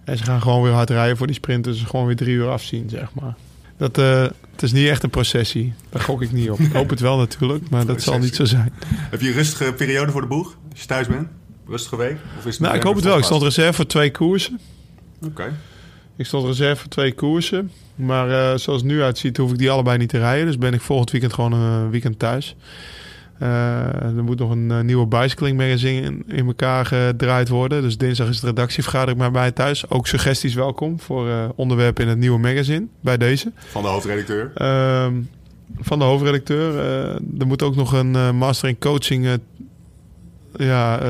en ze gaan gewoon weer hard rijden voor die sprinters. Dus gewoon weer drie uur afzien, zeg maar. Dat, eh, het is niet echt een processie. Daar gok ik niet op. Ik hoop het wel natuurlijk, maar dat zal niet zo zijn. Heb je een rustige periode voor de boeg? Als je thuis bent? Rustige week? Of is het Nou, ik hoop het wel. Ik stond reserve voor twee koersen. Oké. Ik stond reserve voor twee koersen. Maar eh, zoals het nu uitziet, hoef ik die allebei niet te rijden. Dus ben ik volgend weekend gewoon een weekend thuis. Eh, er moet nog een eh, nieuwe bicycling magazine in, in elkaar gedraaid worden. Dus dinsdag is de redactievergadering bij mij thuis. Ook suggesties welkom voor eh, onderwerpen in het nieuwe magazine. Bij deze. Van de hoofdredacteur. Ehm, van de hoofdredacteur. Eh, er moet ook nog een eh, master in coaching. Ja,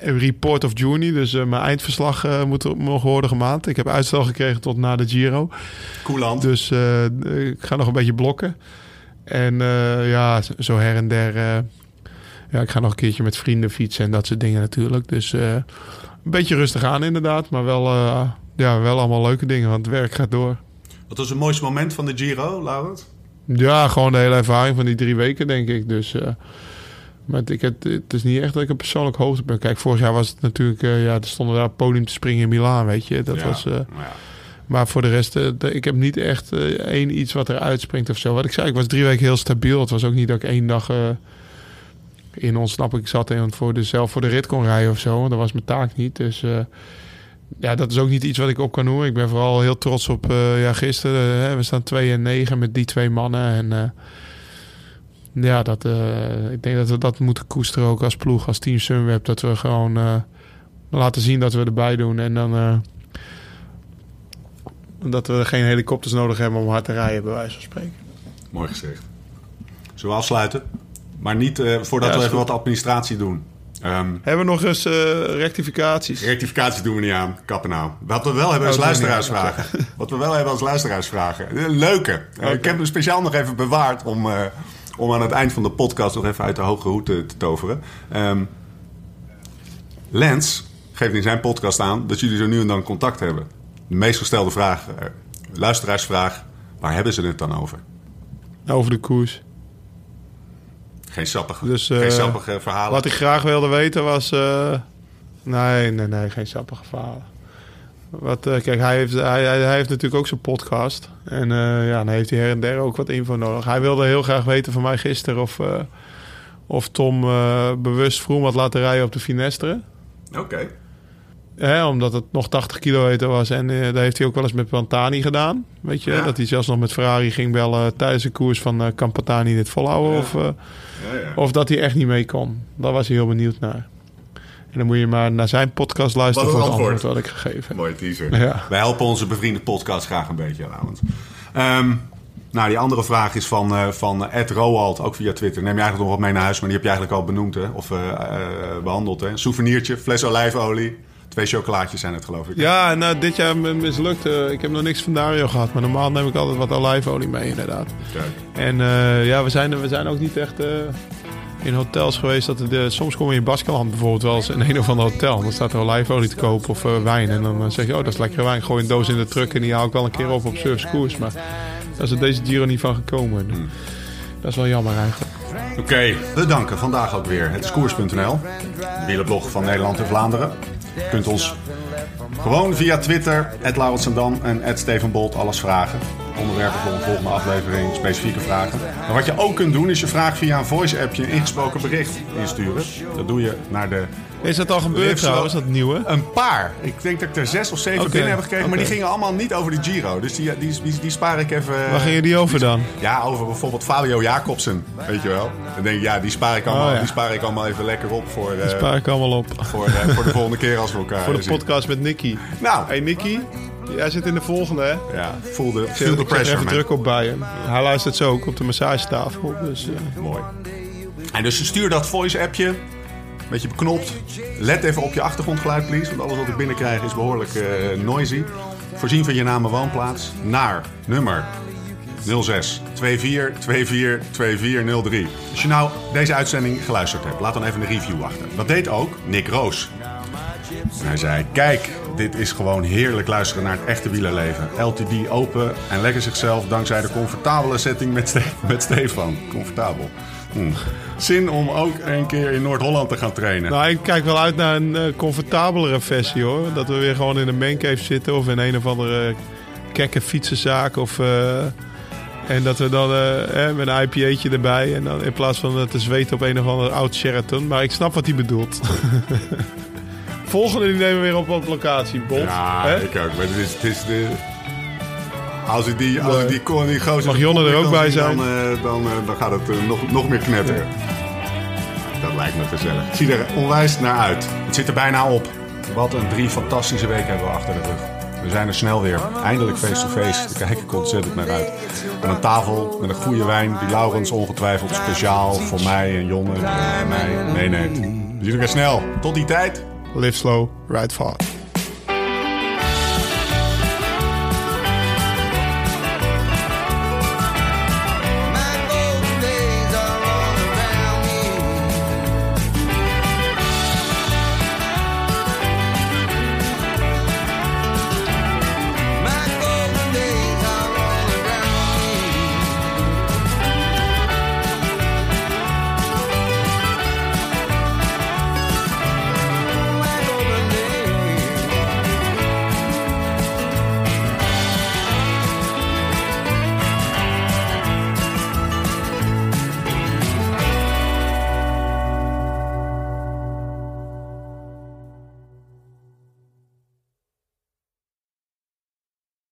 een report of Juni. Dus eh, mijn eindverslag eh, moet nog worden gemaakt. Ik heb uitstel gekregen tot na de Giro. Koeland. Dus ik ga nog een beetje blokken. En ja, zo- her en der. ja, ik ga nog een keertje met vrienden fietsen en dat soort dingen natuurlijk. Dus een beetje rustig aan inderdaad. Maar wel, ja, wel allemaal leuke dingen, want het werk gaat door. Wat was het mooiste moment van de Giro, Laurent? Ja, gewoon de hele ervaring van die drie weken, denk ik. Dus, maar het, ik, het, het is niet echt dat ik een persoonlijk hoogte ben. Kijk, vorig jaar was het natuurlijk... eh, ja, er stonden daar op podium te springen in Milaan, weet je. Dat Ja, was... eh, ja. maar voor de rest, eh, ik heb niet echt één iets wat er uitspringt of zo. Wat ik zei, ik was drie weken heel stabiel. Het was ook niet dat ik één dag in ontsnapping zat en voor de, zelf voor de rit kon rijden of zo. Want dat was mijn taak niet. Dus ja, dat is ook niet iets wat ik op kan noemen. Ik ben vooral heel trots op ja, gisteren. we staan 2 en 9 met die twee mannen. En ja, dat, eh, ik denk dat we dat moeten koesteren ook als ploeg, als team Sunweb. Dat we gewoon eh, laten zien dat we erbij doen. En dan... eh, Dat we geen helikopters nodig hebben om hard te rijden, bij wijze van spreken. Mooi gezegd. Zullen we afsluiten? Maar niet voordat Ja, we even wat administratie doen. Ehm, Hebben we nog eens rectificaties? rectificatie doen we niet aan. Kappen nou. Wat we wel hebben Oh, niet luisteraarsvragen. Wat we wel hebben als luisteraarsvragen. Leuke. Ik heb hem speciaal nog even bewaard om, om aan het eind van de podcast nog even uit de hoge hoed te, te toveren. Ehm Lens geeft in zijn podcast aan dat jullie zo nu en dan contact hebben. De meest gestelde vraag, eh, luisteraarsvraag, waar hebben ze het dan over? Over de koers. Geen sappige, Dus, eh, geen sappige verhalen. Wat ik graag wilde weten was... eh, nee, nee, nee, geen sappige verhalen. Wat, eh, kijk, hij heeft, hij, heeft natuurlijk ook zijn podcast. En eh, ja, dan heeft hij her en der ook wat info nodig. Hij wilde heel graag weten van mij gisteren of, eh, of Tom bewust Vroom had laten rijden op de Finestre. Oké. Omdat het nog 80 kilometer was. En eh dat heeft hij ook wel eens met Pantani gedaan. Weet je, Ja. dat hij zelfs nog met Ferrari ging bellen tijdens de koers van... eh kan Pantani dit volhouden? Ja. Of, Ja, ja. of dat hij echt niet mee kon. Daar was hij heel benieuwd naar. En dan moet je maar naar zijn podcast luisteren voor het antwoord antwoord. wat ik gegeven heb. Mooie teaser. Ja. Wij helpen onze bevriende podcast graag een beetje, trouwens. Ehm nou, die andere vraag is van, eh van Ed Roald, ook via Twitter. Neem je eigenlijk nog wat mee naar huis, maar die heb je eigenlijk al benoemd, hè? Of eh, eh, behandeld, hè? Een souvenirtje, fles olijfolie. Twee chocolaatjes zijn het, geloof ik. Ja, nou, dit jaar mislukt. ik heb nog niks van Dario gehad. Maar normaal neem ik altijd wat olijfolie mee, inderdaad. Kijk. En ja, we zijn, we zijn ook niet echt in hotels geweest. Dat de, soms kom je in Baskeland bijvoorbeeld wel eens in een of ander hotel. Dan staat er olijfolie te kopen of eh, wijn. En dan eh, zeg je, oh, dat is lekkere wijn. Gooi een doos in de truck en die haal ik wel een keer op op Surf's Koers. Maar daar is er deze Giro niet van gekomen. Dat is wel jammer eigenlijk. Oké, we danken vandaag ook weer het de wielerblog van Nederland en Vlaanderen. Je kunt ons gewoon via Twitter, @laurensendam en Steven Bolt alles vragen. Onderwerpen voor een volgende aflevering, specifieke vragen. Maar wat je ook kunt doen, is je vraag via een voice-appje een ingesproken bericht insturen. Dat doe je naar de Is dat al gebeurd trouwens, dat nieuwe? een paar. Ik denk dat ik er zes of zeven binnen heb gekregen. Maar die gingen allemaal niet over de Giro. Dus die, die, die, die spaar ik even. Waar gingen die over dan? Ja, over bijvoorbeeld Fabio Jacobsen. Weet je wel. Dan denk ik, ja, die spaar ik allemaal, Oh, ja. die spaar ik allemaal even lekker op voor, eh, Dat spaar ik allemaal op. voor, eh, voor de volgende keer als we elkaar Voor de zien. podcast met Nicky. Nou, Hey Nicky, jij zit in de volgende hè? ja, voel de, er pressure, even man. druk op bij hem. Hij luistert zo ook op de massagetafel. Dus, eh, Mooi. En dus stuur dat voice-appje. Beetje beknopt. Let even op je achtergrondgeluid, please. Want alles wat ik binnenkrijg is behoorlijk eh, noisy. Voorzien van je naam en woonplaats. Naar nummer 06 24 24 2403. Als je nou deze uitzending geluisterd hebt, laat dan even een review achter. Dat deed ook Nick Roos. Hij zei: Kijk, dit is gewoon heerlijk luisteren naar het echte wielerleven. LTD open en lekker zichzelf dankzij de comfortabele setting met, [LAUGHS] met Stefan. Comfortabel. Hm. Zin om ook een keer in Noord-Holland te gaan trainen. Nou, ik kijk wel uit naar een eh, comfortabelere versie hoor. Dat we weer gewoon in een mancave zitten of in een of andere kekke fietsenzaak. Of, eh, en dat we dan eh, eh, met een IPA'tje erbij. En dan in plaats van te zweten op een of ander oud Sheraton. Maar ik snap wat hij bedoelt. [LAUGHS] Volgende die nemen we weer op op locatie, Bolt. ja, Hè? ik ook. Maar het is, het is de... Als ik die, als ik die, die, die gozer... Mag Jonne er ook bij zijn? Dan, eh, dan, eh, dan gaat het eh, nog, nog meer knetteren. Dat lijkt me gezellig. Ik zie er onwijs naar uit. Het zit er bijna op. Wat een drie fantastische weken hebben we achter de rug. We zijn er snel weer. Eindelijk face-to-face. Daar kijk ik ontzettend naar uit. Aan een tafel met een goede wijn. Die Laurens ongetwijfeld speciaal voor mij en Jonne en mij meeneemt. We zien elkaar snel. Tot die tijd. Live slow, ride fast.